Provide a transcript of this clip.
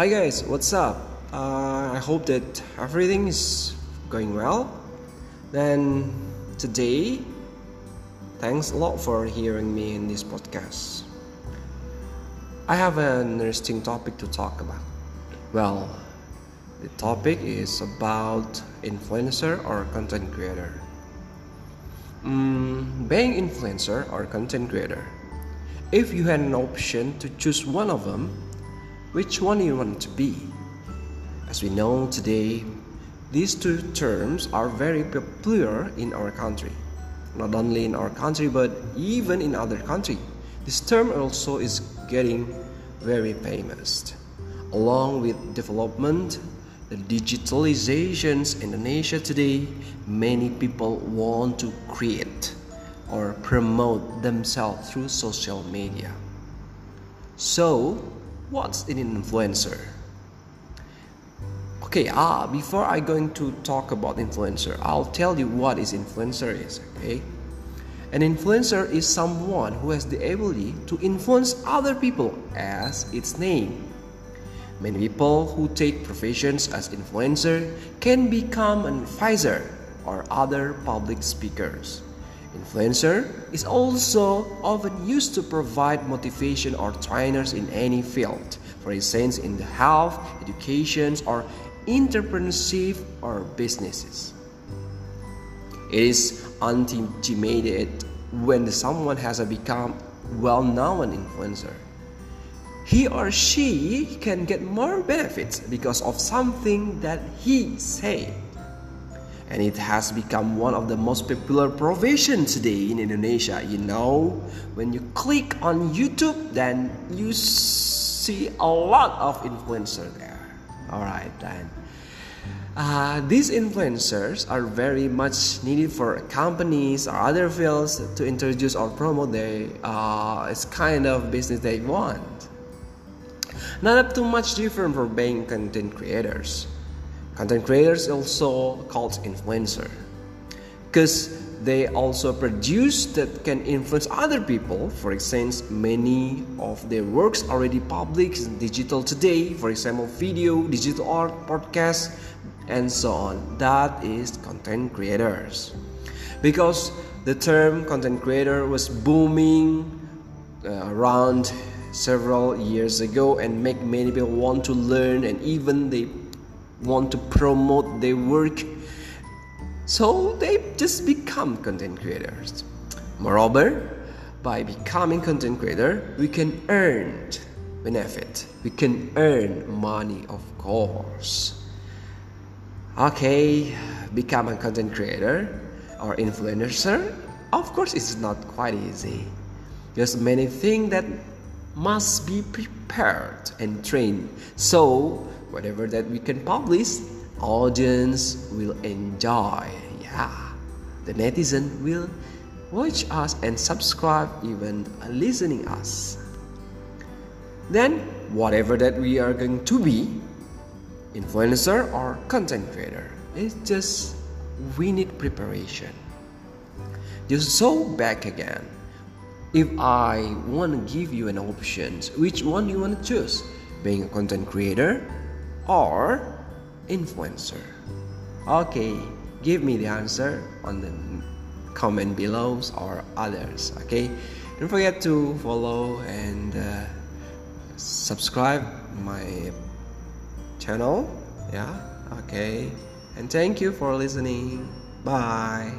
Hi guys, what's up? Uh, I hope that everything is going well. Then today, thanks a lot for hearing me in this podcast. I have an interesting topic to talk about. Well, the topic is about influencer or content creator. Mm, being influencer or content creator. If you had an option to choose one of them, which one you want to be? As we know today, these two terms are very popular in our country. Not only in our country but even in other country. This term also is getting very famous. Along with development, the digitalizations in Indonesia today, many people want to create or promote themselves through social media. So, what's an influencer? Okay, ah, before I going to talk about influencer, I'll tell you what is influencer is, okay? An influencer is someone who has the ability to influence other people as its name. Many people who take professions as influencer can become an advisor or other public speakers. Influencer is also often used to provide motivation or trainers in any field, for instance, in the health, education, or entrepreneurship or businesses. It is intimidated when someone has become well-known influencer. He or she can get more benefits because of something that he say and it has become one of the most popular professions today in Indonesia. You know, when you click on YouTube, then you see a lot of influencers there. All right, then. Uh, these influencers are very much needed for companies or other fields to introduce or promote their uh, kind of business they want. Not too much different from being content creators. Content creators also called influencer because they also produce that can influence other people. For example, many of their works already published digital today. For example, video, digital art, podcast, and so on. That is content creators. Because the term content creator was booming uh, around several years ago and make many people want to learn and even they want to promote their work. So they just become content creators. Moreover by becoming content creator we can earn benefit. We can earn money of course. Okay become a content creator or influencer of course it's not quite easy. There's many things that must be prepared and trained. So whatever that we can publish audience will enjoy yeah. The netizen will watch us and subscribe even listening us. Then whatever that we are going to be influencer or content creator it's just we need preparation. Just so back again if i want to give you an option which one you want to choose? Being a content creator or influencer? Okay, give me the answer on the comment below or others. Okay, don't forget to follow and uh, subscribe my channel. Yeah, okay, and thank you for listening. Bye.